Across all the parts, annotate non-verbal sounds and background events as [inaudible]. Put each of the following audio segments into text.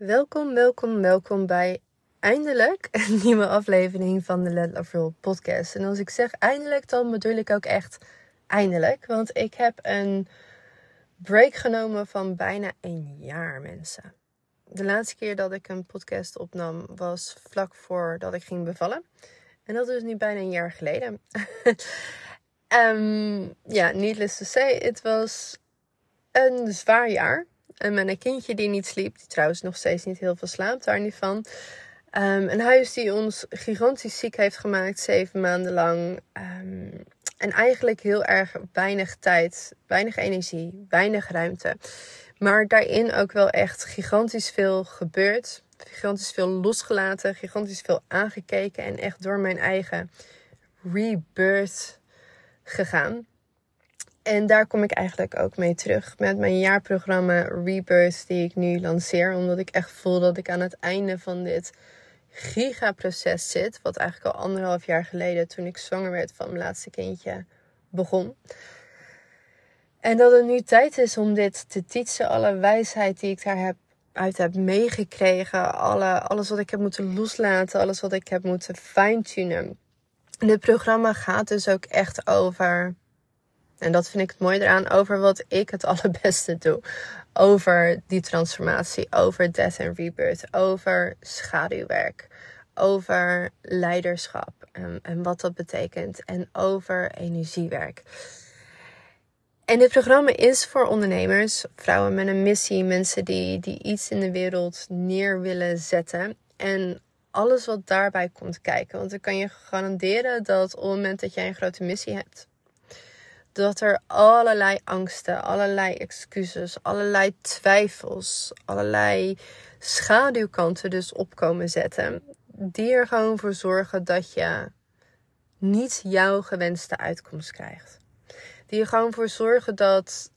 Welkom, welkom, welkom bij eindelijk een [laughs] nieuwe aflevering van de Let Love Roll podcast. En als ik zeg eindelijk, dan bedoel ik ook echt eindelijk. Want ik heb een break genomen van bijna een jaar, mensen. De laatste keer dat ik een podcast opnam was vlak voordat ik ging bevallen. En dat is nu bijna een jaar geleden. um, [laughs] ja, needless to say, het was een zwaar jaar. En met een kindje die niet sliep, die trouwens nog steeds niet heel veel slaapt, daar niet van. Um, een huis die ons gigantisch ziek heeft gemaakt, zeven maanden lang. Um, en eigenlijk heel erg weinig tijd, weinig energie, weinig ruimte. Maar daarin ook wel echt gigantisch veel gebeurd. Gigantisch veel losgelaten, gigantisch veel aangekeken en echt door mijn eigen rebirth gegaan. En daar kom ik eigenlijk ook mee terug met mijn jaarprogramma Rebirth, die ik nu lanceer. Omdat ik echt voel dat ik aan het einde van dit gigaproces zit. Wat eigenlijk al anderhalf jaar geleden, toen ik zwanger werd van mijn laatste kindje, begon. En dat het nu tijd is om dit te teachen. Alle wijsheid die ik daar heb, uit heb meegekregen. Alle, alles wat ik heb moeten loslaten. Alles wat ik heb moeten fine-tunen. Dit programma gaat dus ook echt over en dat vind ik het mooie eraan over wat ik het [laughs] allerbeste doe. Over die transformatie, over death and rebirth, over schaduwwerk, over leiderschap en, en wat dat betekent en over energiewerk. En dit programma is voor ondernemers, vrouwen met een missie, mensen die, die iets in de wereld neer willen zetten. En alles wat daarbij komt kijken. Want ik kan je garanderen dat op het moment dat jij een grote missie hebt, dat er allerlei angsten, allerlei excuses, allerlei twijfels, allerlei schaduwkanten dus op komen zetten. Die er gewoon voor zorgen dat je niet jouw gewenste uitkomst krijgt. Die er gewoon voor zorgen dat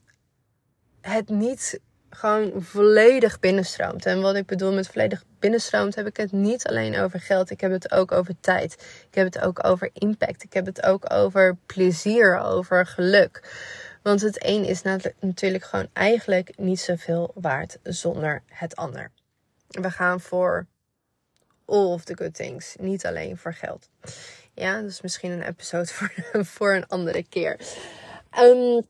het niet gewoon volledig binnenstroomt. En wat ik bedoel met volledig binnenstroomt, heb ik het niet alleen over geld. Ik heb het ook over tijd. Ik heb het ook over impact. Ik heb het ook over plezier, over geluk. Want het een is natuurlijk gewoon eigenlijk niet zoveel waard zonder het ander. We gaan voor all of the good things, niet alleen voor geld. Ja, dus misschien een episode [laughs] voor, voor een andere keer. Um,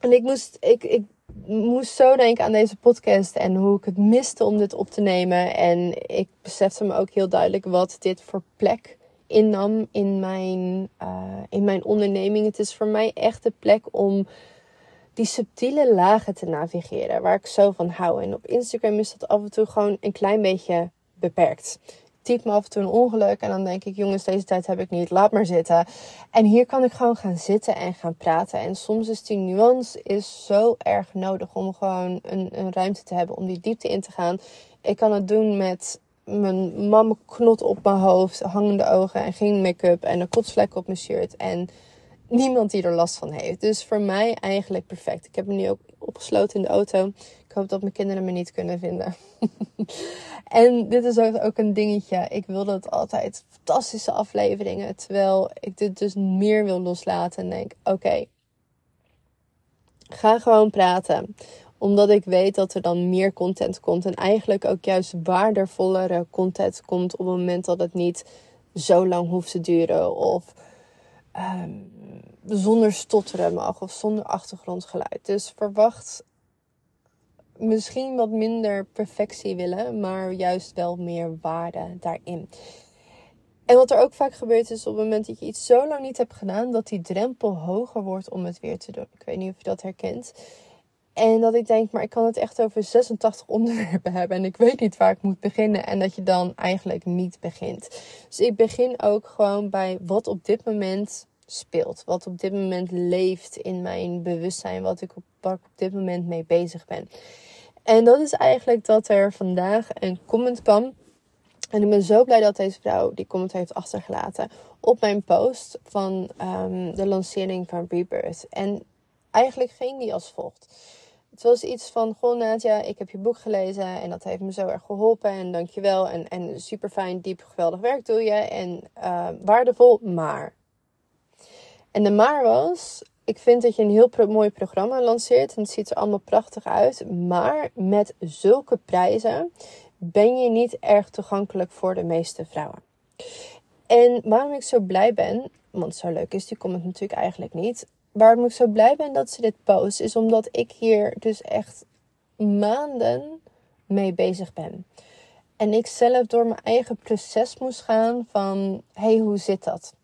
en ik moest, ik, ik moest zo denken aan deze podcast en hoe ik het miste om dit op te nemen. En ik besefte me ook heel duidelijk wat dit voor plek innam in mijn, uh, in mijn onderneming. Het is voor mij echt de plek om die subtiele lagen te navigeren, waar ik zo van hou. En op Instagram is dat af en toe gewoon een klein beetje beperkt typ me af en toe een ongeluk. En dan denk ik, jongens, deze tijd heb ik niet. Laat maar zitten. En hier kan ik gewoon gaan zitten en gaan praten. En soms is die nuance is zo erg nodig om gewoon een, een ruimte te hebben om die diepte in te gaan. Ik kan het doen met mijn mama knot op mijn hoofd, hangende ogen en geen make-up en een kotsvlek op mijn shirt. En niemand die er last van heeft. Dus voor mij eigenlijk perfect. Ik heb me nu ook opgesloten in de auto. Ik hoop dat mijn kinderen me niet kunnen vinden. [laughs] en dit is ook een dingetje. Ik wilde het altijd fantastische afleveringen. Terwijl ik dit dus meer wil loslaten. En denk: oké, ga gewoon praten omdat ik weet dat er dan meer content komt. En eigenlijk ook juist waardevollere content komt op het moment dat het niet zo lang hoeft te duren. Of um, zonder stotteren mag of zonder achtergrondgeluid. Dus verwacht misschien wat minder perfectie willen, maar juist wel meer waarde daarin. En wat er ook vaak gebeurt is op het moment dat je iets zo lang niet hebt gedaan, dat die drempel hoger wordt om het weer te doen. Ik weet niet of je dat herkent. En dat ik denk, maar ik kan het echt over 86 onderwerpen [laughs] hebben en ik weet niet waar ik moet beginnen. En dat je dan eigenlijk niet begint. Dus ik begin ook gewoon bij wat op dit moment speelt. Wat op dit moment leeft in mijn bewustzijn. Wat ik op, op dit moment mee bezig ben. En dat is eigenlijk dat er vandaag een comment kwam. En ik ben zo blij dat deze vrouw die comment heeft achtergelaten op mijn post van um, de lancering van Rebirth. En eigenlijk ging die als volgt. Het was iets van, goh Nadja, ik heb je boek gelezen en dat heeft me zo erg geholpen en dankjewel. En, en super fijn, diep, geweldig werk doe je en uh, waardevol, maar. En de maar was, ik vind dat je een heel mooi programma lanceert en het ziet er allemaal prachtig uit. Maar met zulke prijzen ben je niet erg toegankelijk voor de meeste vrouwen. En waarom ik zo blij ben, want zo leuk is die comment natuurlijk eigenlijk niet. Waarom ik zo blij ben dat ze dit post, is omdat ik hier dus echt maanden mee bezig ben. En ik zelf door mijn eigen proces moest gaan van, hey, hoe zit dat?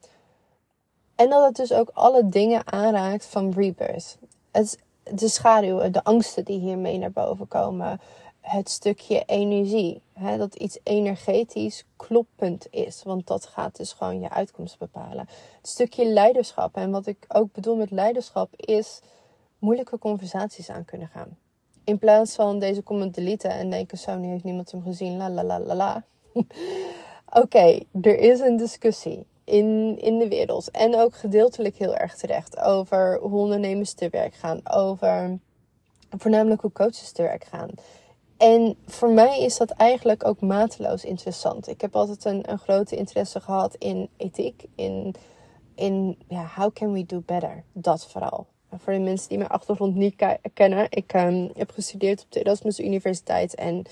En dat het dus ook alle dingen aanraakt van rebirth. De schaduwen, de angsten die hiermee naar boven komen. Het stukje energie. Hè, dat iets energetisch kloppend is. Want dat gaat dus gewoon je uitkomst bepalen. Het stukje leiderschap. En wat ik ook bedoel met leiderschap is moeilijke conversaties aan kunnen gaan. In plaats van deze comment deleten en denken: zo, nu heeft niemand hem gezien. La la la la la. [laughs] Oké, er is een discussie in, in de wereld. En ook gedeeltelijk heel erg terecht over hoe ondernemers te werk gaan. Over voornamelijk hoe coaches te werk gaan. En voor mij is dat eigenlijk ook mateloos interessant. Ik heb altijd een, een grote interesse gehad in ethiek. In, in ja, how can we do better? Dat vooral. voor de mensen die mijn achtergrond niet kennen. Ik um, heb gestudeerd op de Erasmus Universiteit. En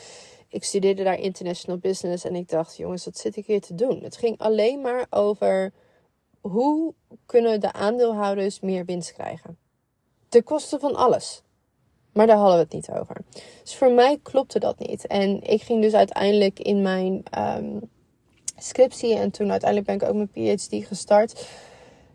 ik studeerde daar international business en ik dacht, jongens, wat zit ik hier te doen? Het ging alleen maar over hoe kunnen de aandeelhouders meer winst krijgen. Ten koste van alles. Maar daar hadden we het niet over. Dus voor mij klopte dat niet. En ik ging dus uiteindelijk in mijn um, scriptie en toen uiteindelijk ben ik ook mijn PhD gestart.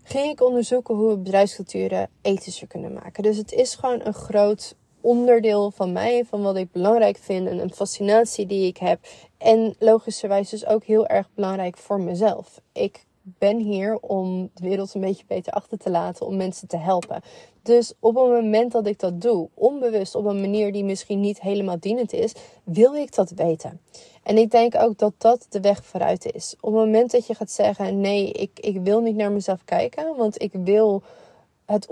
Ging ik onderzoeken hoe we bedrijfsculturen ethischer kunnen maken. Dus het is gewoon een groot onderdeel van mij, van wat ik belangrijk vind en een fascinatie die ik heb. En logischerwijs dus ook heel erg belangrijk voor mezelf. Ik ben hier om de wereld een beetje beter achter te laten, om mensen te helpen. Dus op het moment dat ik dat doe, onbewust op een manier die misschien niet helemaal dienend is, wil ik dat weten. En ik denk ook dat dat de weg vooruit is. Op het moment dat je gaat zeggen: nee, ik, ik wil niet naar mezelf kijken, want ik wil het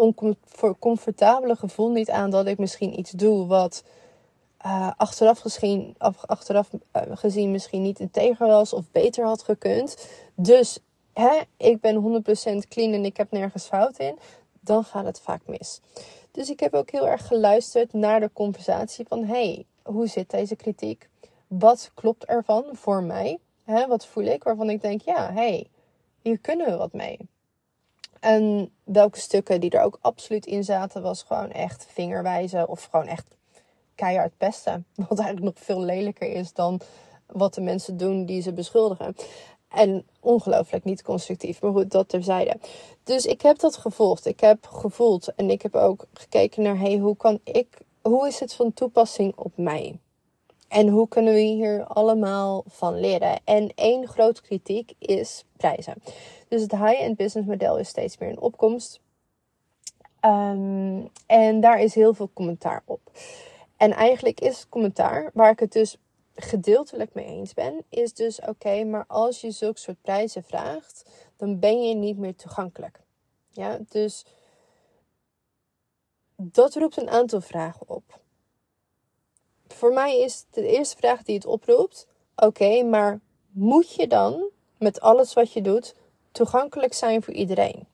oncomfortabele gevoel niet aan dat ik misschien iets doe wat uh, achteraf, gezien, achteraf uh, gezien misschien niet integer was of beter had gekund. Dus hè, ik ben 100% clean en ik heb nergens fout in. Dan gaat het vaak mis. Dus ik heb ook heel erg geluisterd naar de conversatie van hey, hoe zit deze kritiek? Wat klopt ervan voor mij? Wat voel ik waarvan ik denk, ja, hey, hier kunnen we wat mee. En welke stukken die er ook absoluut in zaten, was gewoon echt vingerwijzen of gewoon echt keihard pesten. [laughs] Wat eigenlijk nog veel lelijker is dan wat de mensen doen die ze beschuldigen. En ongelooflijk niet constructief. Maar goed, dat terzijde. Dus ik heb dat gevolgd. Ik heb gevoeld. En ik heb ook gekeken naar, hey, hoe kan ik, hoe is het van toepassing op mij? En hoe kunnen we hier allemaal van leren? En één groot kritiek is prijzen. Dus het high-end business model is steeds meer in opkomst. Um, en daar is heel veel commentaar op. En eigenlijk is het commentaar, waar ik het dus gedeeltelijk mee eens ben, is dus oké, maar als je zulke soort prijzen vraagt, dan ben je niet meer toegankelijk. Ja, dus dat roept een aantal vragen op. Voor mij is de eerste vraag die het oproept: oké, maar moet je dan met alles wat je doet toegankelijk zijn voor iedereen?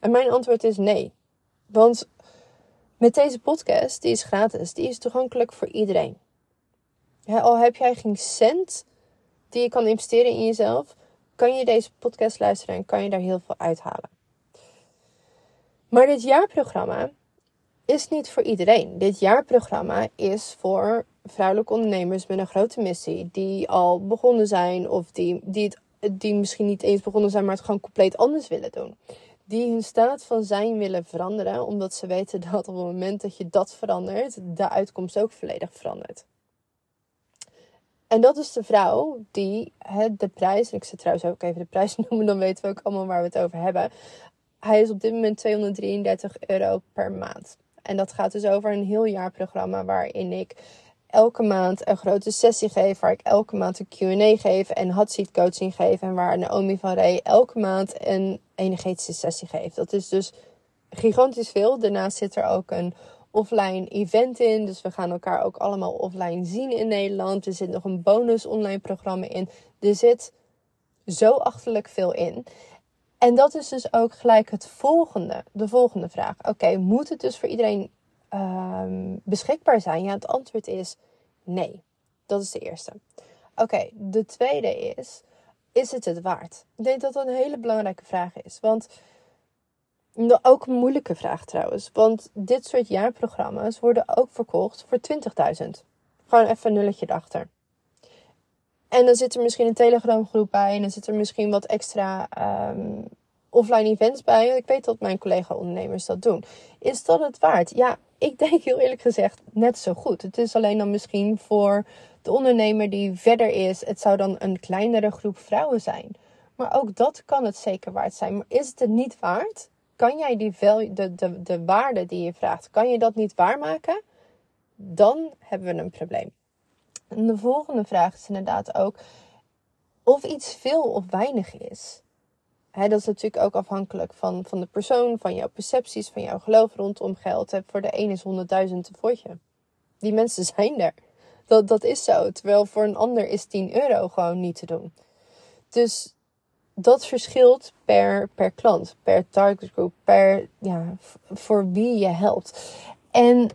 En mijn antwoord is nee. Want met deze podcast, die is gratis, die is toegankelijk voor iedereen. Al heb jij geen cent die je kan investeren in jezelf, kan je deze podcast luisteren en kan je daar heel veel uithalen. Maar dit jaarprogramma is niet voor iedereen. Dit jaarprogramma is voor vrouwelijke ondernemers met een grote missie, die al begonnen zijn of die, die, het, die misschien niet eens begonnen zijn, maar het gewoon compleet anders willen doen. Die hun staat van zijn willen veranderen, omdat ze weten dat op het moment dat je dat verandert, de uitkomst ook volledig verandert. En dat is de vrouw die het, de prijs, ik zet trouwens ook even de prijs [laughs] noemen, dan weten we ook allemaal waar we het over hebben. Hij is op dit moment 233 euro per maand. En dat gaat dus over een heel jaarprogramma waarin ik elke maand een grote sessie geef. Waar ik elke maand een Q&A geef en hot seat coaching geef. En waar Naomi van Rey elke maand een energetische sessie geeft. Dat is dus gigantisch veel. Daarnaast zit er ook een offline event in. Dus we gaan elkaar ook allemaal offline zien in Nederland. Er zit nog een bonus online programma in. Er zit zo achterlijk veel in. En dat is dus ook gelijk het volgende, de volgende vraag. Oké, moet het dus voor iedereen um, beschikbaar zijn? Ja, het antwoord is nee. Dat is de eerste. Oké, de tweede is: is het het waard? Ik denk dat dat een hele belangrijke vraag is. Want ook een moeilijke vraag trouwens. Want dit soort jaarprogramma's worden ook verkocht voor 20.000. Gewoon even een nulletje erachter. En dan zit er misschien een Telegram groep bij. En dan zit er misschien wat extra um, offline events bij. Ik weet dat mijn collega-ondernemers dat doen. Is dat het waard? Ja, ik [laughs] denk heel eerlijk gezegd net zo goed. Het is alleen dan misschien voor de ondernemer die verder is. Het zou dan een kleinere groep vrouwen zijn. Maar ook dat kan het zeker waard zijn. Maar is het het niet waard? Kan jij die de, de, de waarde die je vraagt, kan je dat niet waarmaken? Dan hebben we een probleem. De volgende vraag is inderdaad ook of iets veel of weinig is. dat is natuurlijk ook afhankelijk van, van de persoon, van jouw percepties, van jouw geloof rondom geld. voor de ene is 100.000 een voortje. Die mensen [laughs] zijn er. Dat, dat is zo. Terwijl voor een ander is 10 euro gewoon niet te doen. Dus dat verschilt per, per klant, per target group, per ja, voor wie je helpt. En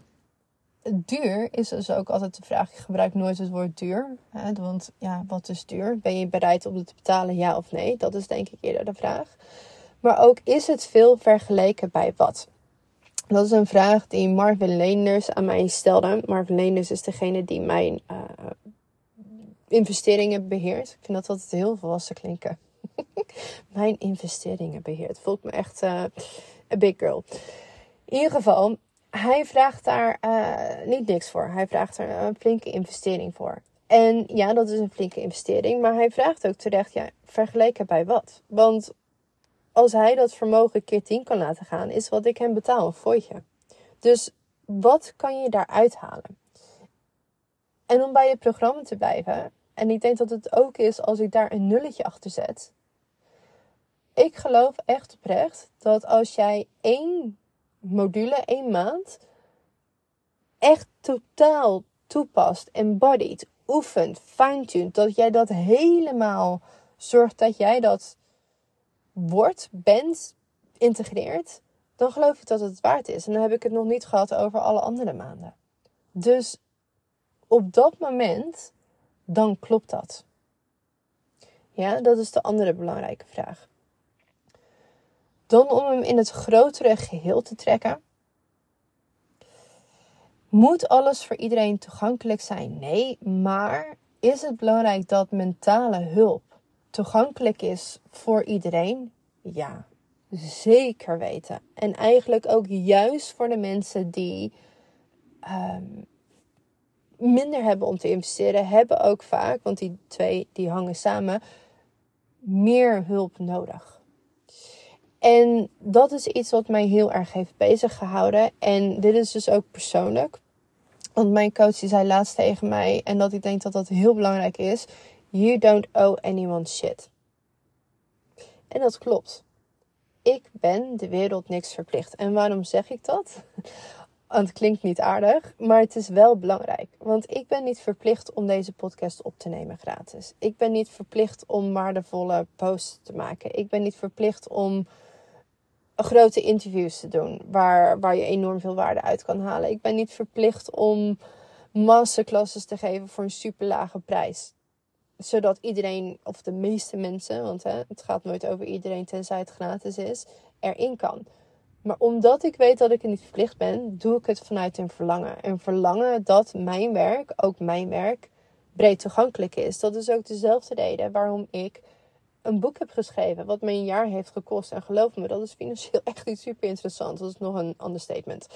duur is dus ook altijd de vraag. Ik gebruik nooit het woord duur. Hè, want ja, wat is duur? Ben je bereid om het te betalen, ja of nee? Dat is denk ik eerder de vraag. Maar ook is het veel vergeleken bij wat? Dat is een vraag die Marvin Leenders aan mij stelde. Marvin Leenders is degene die mijn uh, investeringen beheert. Ik vind dat altijd heel volwassen klinken. [laughs] mijn investeringen beheert. Voelt me echt uh, a big girl. In ieder geval, hij vraagt daar uh, niet niks voor. Hij vraagt er een flinke investering voor. En ja, dat is een flinke investering. Maar hij vraagt ook terecht, ja, vergeleken bij wat? Want als hij dat vermogen keer 10 kan laten gaan, is wat ik hem betaal een fooitje. Dus wat kan je daaruit halen? En om bij je programma te blijven, en ik denk dat het ook is als ik daar een nulletje achter zet. Ik geloof echt oprecht dat als jij één module, één maand, echt totaal toepast, embodied, oefent, fine-tuned, dat jij dat helemaal zorgt dat jij dat wordt, bent, integreert, dan geloof ik dat het waard is. En dan heb ik het nog niet gehad over alle andere maanden. Dus op dat moment, dan klopt dat. Ja, dat is de andere belangrijke vraag. Dan om hem in het grotere geheel te trekken. Moet alles voor iedereen toegankelijk zijn? Nee, maar is het belangrijk dat mentale hulp toegankelijk is voor iedereen? Ja, zeker weten. En eigenlijk ook juist voor de mensen die ehm, minder hebben om te investeren, hebben ook vaak, want die twee die hangen samen, meer hulp nodig. En dat is iets wat mij heel erg heeft bezig gehouden. En dit is dus ook persoonlijk. Want mijn coach die zei laatst tegen mij, en dat ik denk dat dat heel belangrijk is: You don't owe anyone shit. En dat klopt. Ik ben de wereld niks verplicht. En waarom zeg ik dat? [laughs] Want het klinkt niet aardig, maar het is wel belangrijk. Want ik ben niet verplicht om deze podcast op te nemen gratis. Ik ben niet verplicht om waardevolle posts te maken. Ik ben niet verplicht om grote interviews te doen waar, waar je enorm veel waarde uit kan halen. Ik ben niet verplicht om masterclasses te geven voor een super lage prijs. Zodat iedereen, of de meeste mensen, want hè, het gaat nooit over iedereen tenzij het gratis is, erin kan. Maar omdat ik weet dat ik er niet verplicht ben, doe ik het vanuit een verlangen. En verlangen dat mijn werk, ook mijn werk, breed toegankelijk is. Dat is ook dezelfde reden waarom ik een boek heb geschreven wat me een jaar heeft gekost. En geloof me, dat is financieel [laughs] echt iets super interessants. Dat is nog een understatement.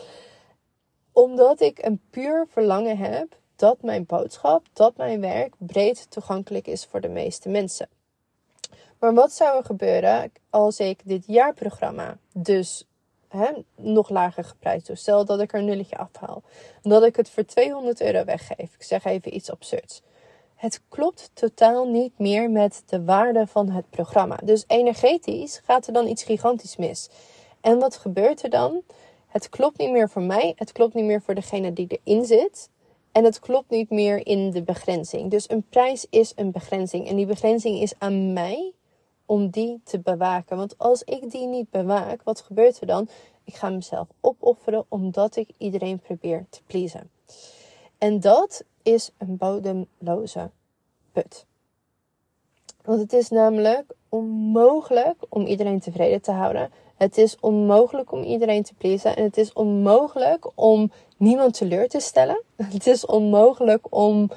Omdat ik een puur verlangen heb dat mijn boodschap, dat mijn werk breed toegankelijk is voor de meeste mensen. Maar wat zou er gebeuren als ik dit jaarprogramma dus hè, nog lager geprijsd doe? Stel dat ik er een nulletje afhaal. Dat ik het voor 200 euro weggeef. Ik zeg even iets absurds het klopt totaal niet meer met de waarde van het programma. Dus energetisch gaat er dan iets gigantisch mis. En wat gebeurt er dan? Het klopt niet meer voor mij, het klopt niet meer voor degene die erin zit. En het klopt niet meer in de begrenzing. Dus een prijs is een begrenzing. En die begrenzing is aan mij om die te bewaken. Want als ik die niet bewaak, wat gebeurt er dan? Ik ga mezelf opofferen omdat ik iedereen probeer te pleasen. En dat is een bodemloze put. Want het is namelijk onmogelijk om iedereen tevreden te houden. Het is onmogelijk om iedereen te pleasen. En het is onmogelijk om niemand teleur te stellen. [laughs] Het is onmogelijk om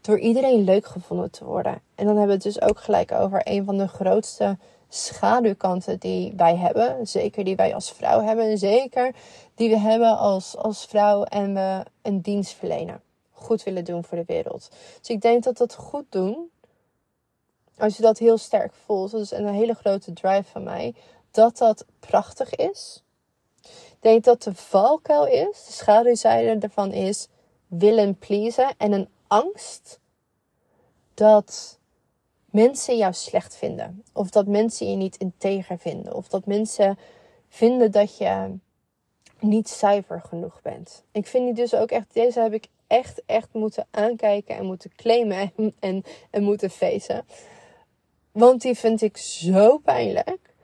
door iedereen leuk gevonden te worden. En dan hebben we het dus ook gelijk over een van de grootste schaduwkanten die wij hebben. Zeker die wij als vrouw hebben. En zeker die we hebben als, als vrouw en we een dienst verlenen. Goed willen doen voor de wereld. Dus ik denk dat dat goed doen. Als je dat heel sterk voelt. Dat is een hele grote drive van mij. Dat dat prachtig is. Ik denk dat de valkuil is. De schaduwzijde ervan is willen pleasen. En een angst dat mensen jou slecht vinden. Of dat mensen je niet integer vinden. Of dat mensen vinden dat je niet zuiver genoeg bent. Ik vind die dus ook echt, deze heb ik echt, echt moeten aankijken en moeten claimen [laughs] en, en, en moeten facen. Want die vind ik zo pijnlijk.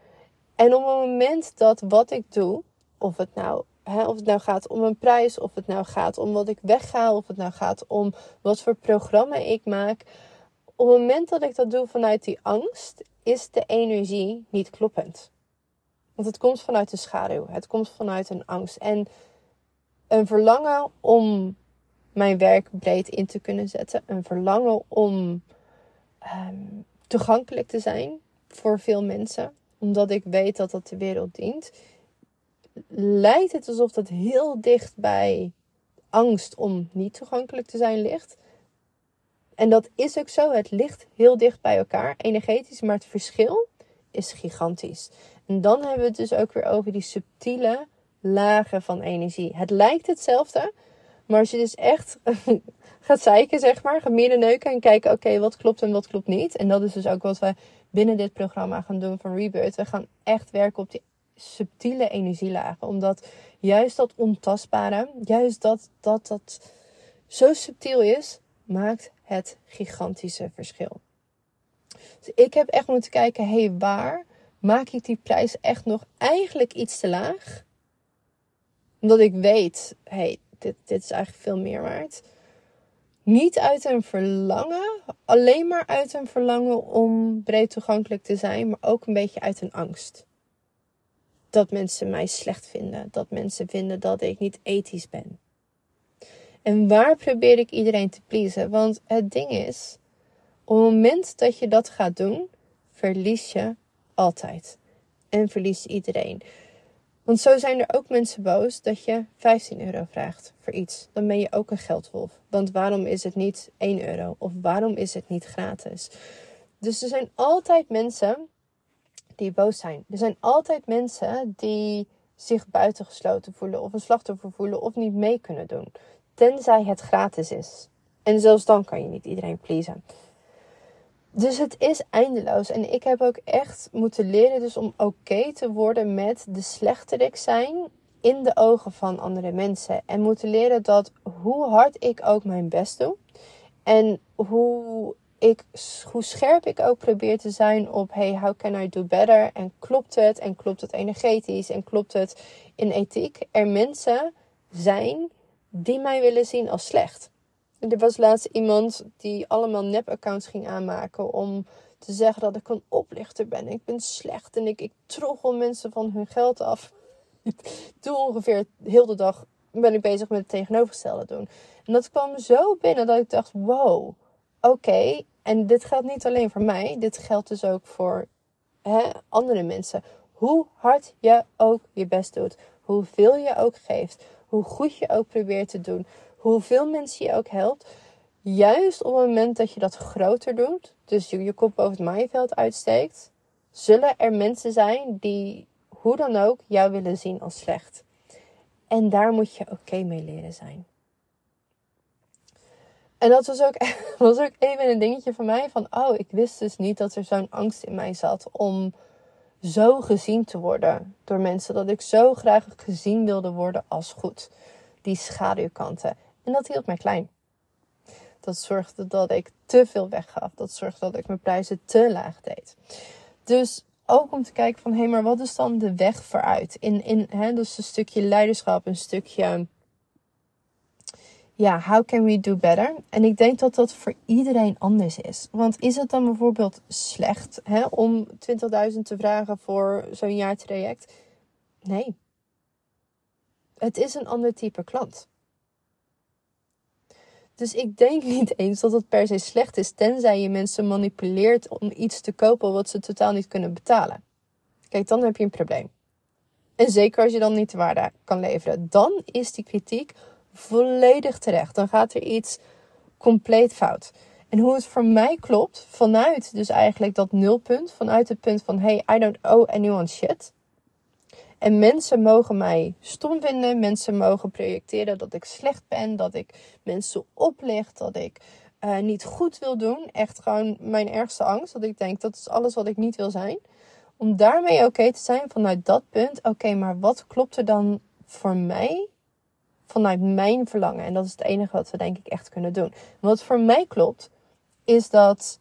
En op het moment dat wat ik doe, of het nou of het nou gaat om een prijs, of het nou gaat om wat ik wegga, of het nou gaat om wat voor programma ik maak. Op het moment dat ik dat doe vanuit die angst, is de energie niet kloppend. Want het komt vanuit de schaduw, het komt vanuit een angst. En een verlangen om mijn werk breed in te kunnen zetten, een verlangen om ehm, toegankelijk te zijn voor veel mensen, omdat ik weet dat dat de wereld dient lijkt het alsof dat heel dicht bij angst om niet toegankelijk te zijn ligt. En dat is ook zo. Het ligt heel dicht bij elkaar, energetisch, maar het verschil is gigantisch. En dan hebben we het dus ook weer over die subtiele lagen van energie. Het lijkt hetzelfde, maar als je dus echt [laughs] gaat zeiken, zeg maar, gaat neuken en kijken, oké, wat klopt en wat klopt niet. En dat is dus ook wat we binnen dit programma gaan doen van Rebirth. We gaan echt werken op die subtiele energielagen. Omdat juist dat ontastbare, juist dat dat, dat zo subtiel is, maakt het gigantische verschil. Dus ik heb echt moeten kijken, hé, hey, waar maak ik die prijs echt nog eigenlijk iets te laag? Omdat ik weet, hé, hey, dit, dit is eigenlijk veel meer waard. Niet uit een verlangen, alleen maar uit een verlangen om breed toegankelijk te zijn, maar ook een beetje uit een angst dat mensen mij slecht vinden. Dat mensen vinden dat ik niet ethisch ben. En waar probeer ik iedereen te pleasen? Want het ding is, op het moment dat je dat gaat doen, verlies je altijd. En verliest iedereen. Want zo zijn er ook mensen boos dat je 15 euro vraagt voor iets. Dan ben je ook een geldwolf. Want waarom is het niet 1 euro? Of waarom is het niet gratis? Dus er zijn altijd mensen die boos zijn. Er zijn altijd mensen die zich buitengesloten voelen of een slachtoffer voelen of niet mee kunnen doen. Tenzij het gratis is. En zelfs dan kan je niet iedereen pleasen. Dus het is eindeloos. En ik heb ook echt moeten leren dus om oké te worden met de slechterik zijn in de ogen van andere mensen. En moeten leren dat hoe hard ik ook mijn best doe. En hoe ik, hoe scherp ik ook probeer te zijn op hey, how can I do better? En klopt het? En klopt het energetisch? En klopt het in ethiek? Er mensen zijn die mij willen zien als slecht. Er was laatst iemand die allemaal nep-accounts ging aanmaken om te zeggen dat ik een oplichter ben. Ik ben slecht en ik, ik troggel mensen van hun geld af. [laughs] Doe ongeveer heel de dag ben ik bezig met het tegenovergestelde doen. En dat kwam zo binnen dat ik dacht, wow, oké, en dit geldt niet alleen voor mij, dit geldt dus ook voor hè, andere mensen. Hoe hard je ook je best doet, hoeveel je ook geeft, hoe goed je ook probeert te doen, hoeveel mensen je ook helpt. Juist op het moment dat je dat groter doet, dus je je kop boven het maaiveld uitsteekt, zullen er mensen zijn die hoe dan ook jou willen zien als slecht. En daar moet je oké mee leren zijn. En dat was ook, [laughs] was ook even een dingetje van mij. Van, oh, ik wist dus niet dat er zo'n angst in mij zat om zo gezien te worden door mensen. Dat ik zo graag gezien wilde worden als goed. Die schaduwkanten. En dat hield mij klein. Dat zorgde dat ik te veel weggaf. Dat zorgde dat ik mijn prijzen te laag deed. Dus ook om te kijken van, hé, hey, maar wat is dan de weg vooruit? In, in, hè, dus een stukje leiderschap, een stukje ja, how can we do better? En ik denk dat dat voor iedereen anders is. Want is het dan bijvoorbeeld slecht hè, om 20.000 te vragen voor zo'n jaartraject? Nee. Het is een ander type klant. Dus ik denk niet eens dat het per se slecht is, tenzij je mensen manipuleert om iets te kopen wat ze totaal niet kunnen betalen. Kijk, dan heb je een probleem. En zeker als je dan niet de waarde kan leveren, dan is die kritiek volledig terecht. Dan gaat er iets compleet fout. En hoe het voor mij klopt, vanuit dus eigenlijk dat nulpunt, vanuit het punt van hey, I don't owe anyone shit. En mensen mogen mij stom vinden, mensen mogen projecteren dat ik slecht ben, dat ik mensen oplicht, dat ik uh, niet goed wil doen. Echt gewoon mijn ergste angst, dat ik denk dat is alles wat ik niet wil zijn. Om daarmee oké te zijn vanuit dat punt, oké, maar wat klopt er dan voor mij vanuit mijn verlangen. En dat is het enige wat we denk ik echt kunnen doen. Wat voor mij klopt, is dat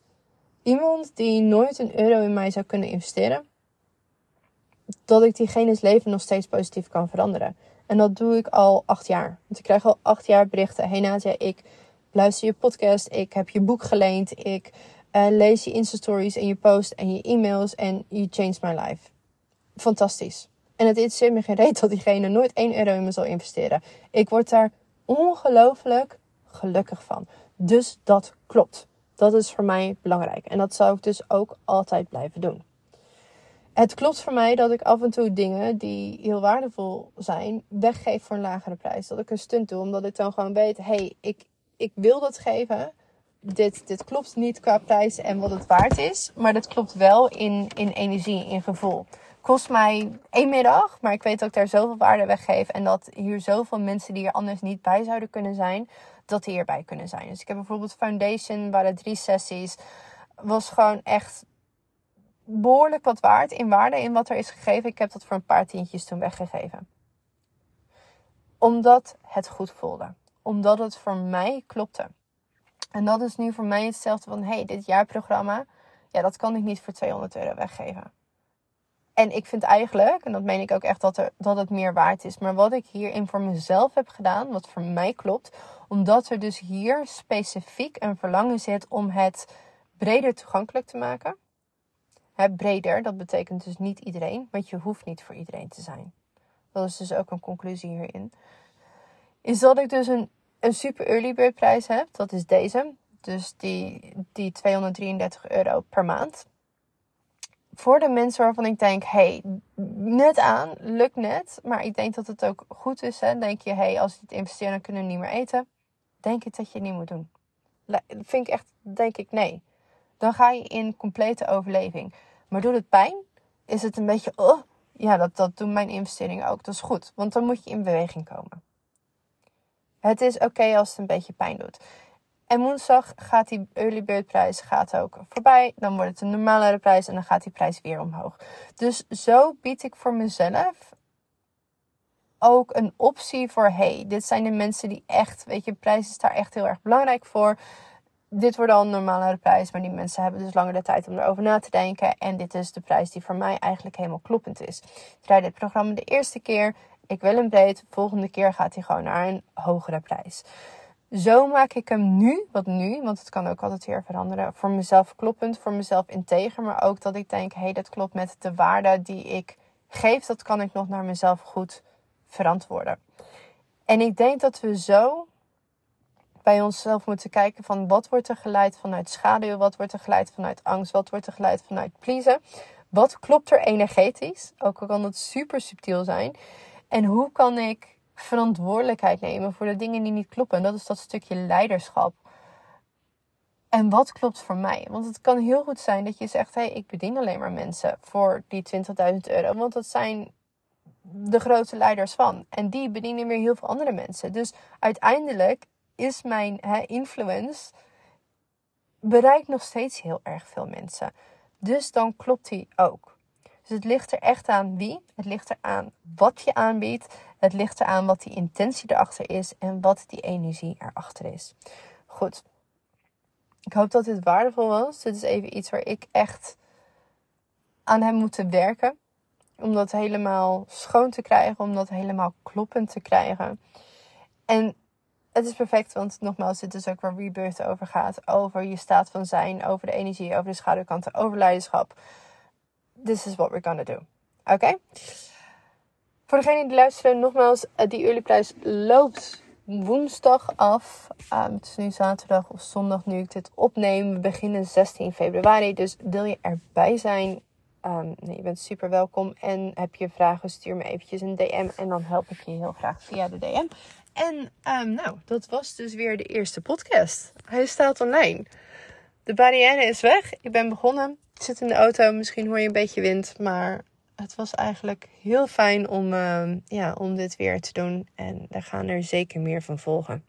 iemand die nooit een euro in mij zou kunnen investeren, dat ik diegene's leven nog steeds positief kan veranderen. En dat doe ik al acht jaar. Want ik krijg al acht jaar berichten. Hey Nadia, ik luister je podcast. Ik heb je boek geleend. Ik uh, lees je Insta-stories en je post en je e-mails. En you changed my life. Fantastisch. En het interesseert me geen reet dat diegene nooit 1 euro in me zal investeren. Ik word daar ongelooflijk gelukkig van. Dus dat klopt. Dat is voor mij belangrijk. En dat zou ik dus ook altijd blijven doen. Het klopt voor mij dat ik af en toe dingen die heel waardevol zijn, weggeef voor een lagere prijs. Dat ik een stunt doe, omdat ik dan gewoon weet: hé, hey, ik, ik wil dat geven. Dit, dit klopt niet qua prijs en wat het waard is. Maar dat klopt wel in, in energie, in gevoel kost mij één middag, maar ik weet dat ik daar zoveel waarde weggeef. En dat hier zoveel mensen die er anders niet bij zouden kunnen zijn, dat die hierbij kunnen zijn. Dus ik heb bijvoorbeeld Foundation, waren drie sessies. Was gewoon echt behoorlijk wat waard in waarde in wat er is gegeven. Ik heb dat voor een paar tientjes toen weggegeven. Omdat het goed voelde. Omdat het voor mij klopte. En dat is nu voor mij hetzelfde van, hey, dit jaarprogramma, ja, dat kan ik niet voor 200 euro weggeven. En ik vind eigenlijk, en dat meen ik ook echt, dat, er, dat het meer waard is. Maar wat ik hierin voor mezelf heb gedaan, wat voor mij klopt, omdat er dus hier specifiek een verlangen zit om het breder toegankelijk te maken. Hè, breder, dat betekent dus niet iedereen, want je hoeft niet voor iedereen te zijn. Dat is dus ook een conclusie hierin. Is dat ik dus een, een super early bird prijs heb, dat is deze. Dus die, die 233 euro per maand voor de mensen waarvan ik denk, hey, net aan, lukt net. Maar ik denk dat het ook goed is. Hè? Denk je, hey, als je het investeert, dan kunnen we niet meer eten. Denk ik dat je het niet moet doen. Vind ik echt, denk ik, nee. Dan ga je in complete overleving. Maar doet het pijn? Is het een beetje, oh, ja, dat, dat doen mijn investeringen ook. Dat is goed, want dan moet je in beweging komen. Het is oké als het een beetje pijn doet. En woensdag gaat die early bird prijs gaat ook voorbij. Dan wordt het een normalere prijs en dan gaat die prijs weer omhoog. Dus zo bied ik voor mezelf ook een optie voor: hey, dit zijn de mensen die echt, weet je, prijs is daar echt heel erg belangrijk voor. Dit wordt al een normalere prijs, maar die mensen hebben dus langer de tijd om erover na te denken. En dit is de prijs die voor mij eigenlijk helemaal kloppend is. Ik rijd dit programma de eerste keer. Ik wil hem breed. Volgende keer gaat hij gewoon naar een hogere prijs. Zo maak ik hem nu, wat nu, want het kan ook altijd weer veranderen, voor mezelf kloppend, voor mezelf integer, maar ook dat ik denk, hé, hey, dat klopt met de waarde die ik geef, dat kan ik nog naar mezelf goed verantwoorden. En ik denk dat we zo bij onszelf moeten kijken van wat wordt er geleid vanuit schaduw, wat wordt er geleid vanuit angst, wat wordt er geleid vanuit pleasen, wat klopt er energetisch, ook al kan het super subtiel zijn, en hoe kan ik verantwoordelijkheid nemen voor de dingen die niet kloppen. En dat is dat stukje leiderschap. En wat klopt voor mij? Want het kan heel goed zijn dat je zegt: hé, hey, ik bedien alleen maar mensen voor die 20.000 euro. Want dat zijn de grote leiders van. En die bedienen weer heel veel andere mensen. Dus uiteindelijk is mijn influence bereikt nog steeds heel erg veel mensen. Dus dan klopt die ook. Dus het ligt er echt aan wie. Het ligt er aan wat je aanbiedt. Het ligt eraan wat die intentie erachter is en wat die energie erachter is. Goed. Ik hoop dat dit waardevol was. Dit is even iets waar ik echt aan heb moeten werken. Om dat helemaal schoon te krijgen. Om dat helemaal kloppend te krijgen. En het is perfect, want nogmaals, dit is ook waar Rebirth over gaat. Over je staat van zijn, over de energie, over de schaduwkanten, over leiderschap. This is what we're gonna do. Oké? Voor degene die luisteren, nogmaals, eh, die early prijs loopt woensdag af. Um, het is nu zaterdag of zondag nu ik dit opneem. We beginnen 16 februari, dus wil je erbij zijn? Um, nee, je bent super welkom. En heb je vragen, stuur me eventjes een DM en dan help ik je heel graag via de DM. En um, nou, dat was dus weer de eerste podcast. Hij staat online. De barrière is weg. Ik ben begonnen. Ik zit in de auto. Misschien hoor je een beetje wind. Maar het was eigenlijk heel fijn om, uh, ja, om dit weer te doen. En daar gaan er zeker meer van volgen.